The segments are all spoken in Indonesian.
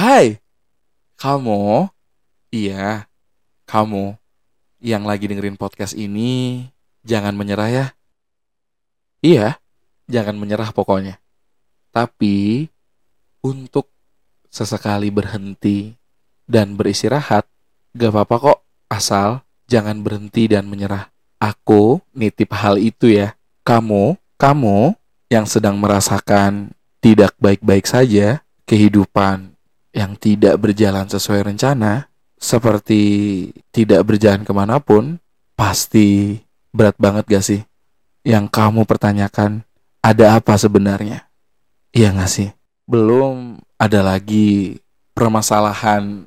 Hai, kamu, iya, kamu yang lagi dengerin podcast ini, jangan menyerah ya. Iya, jangan menyerah pokoknya. Tapi, untuk sesekali berhenti dan beristirahat, gak apa-apa kok, asal jangan berhenti dan menyerah. Aku nitip hal itu ya. Kamu, kamu yang sedang merasakan tidak baik-baik saja, kehidupan yang tidak berjalan sesuai rencana, seperti tidak berjalan ke mana pun, pasti berat banget gak sih? Yang kamu pertanyakan, ada apa sebenarnya? Iya gak sih? Belum ada lagi permasalahan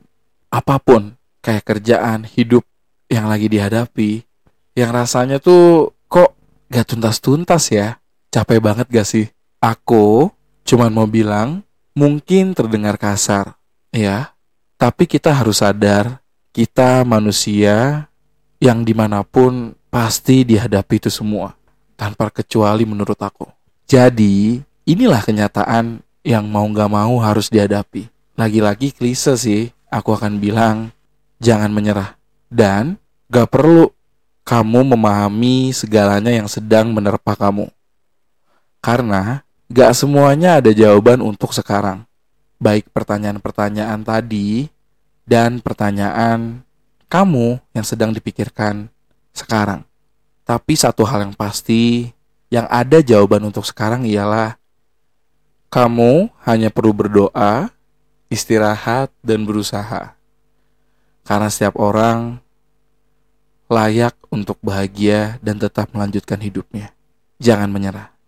apa pun, kayak kerjaan, hidup yang lagi dihadapi, yang rasanya tuh kok gak tuntas-tuntas ya? Capek banget gak sih? Aku cuman mau bilang, mungkin terdengar kasar, ya. Tapi kita harus sadar, kita manusia yang di mana pun pasti dihadapi itu semua. Tanpa kecuali menurut aku. Jadi, inilah kenyataan yang mau gak mau harus dihadapi. Lagi-lagi klise sih, aku akan bilang, jangan menyerah. Dan gak perlu kamu memahami segalanya yang sedang menerpa kamu. Karena gak semuanya ada jawaban untuk sekarang. Baik pertanyaan-pertanyaan tadi dan pertanyaan kamu yang sedang dipikirkan sekarang. Tapi satu hal yang pasti, yang ada jawaban untuk sekarang ialah kamu hanya perlu berdoa, istirahat, dan berusaha. Karena setiap orang layak untuk bahagia dan tetap melanjutkan hidupnya. Jangan menyerah.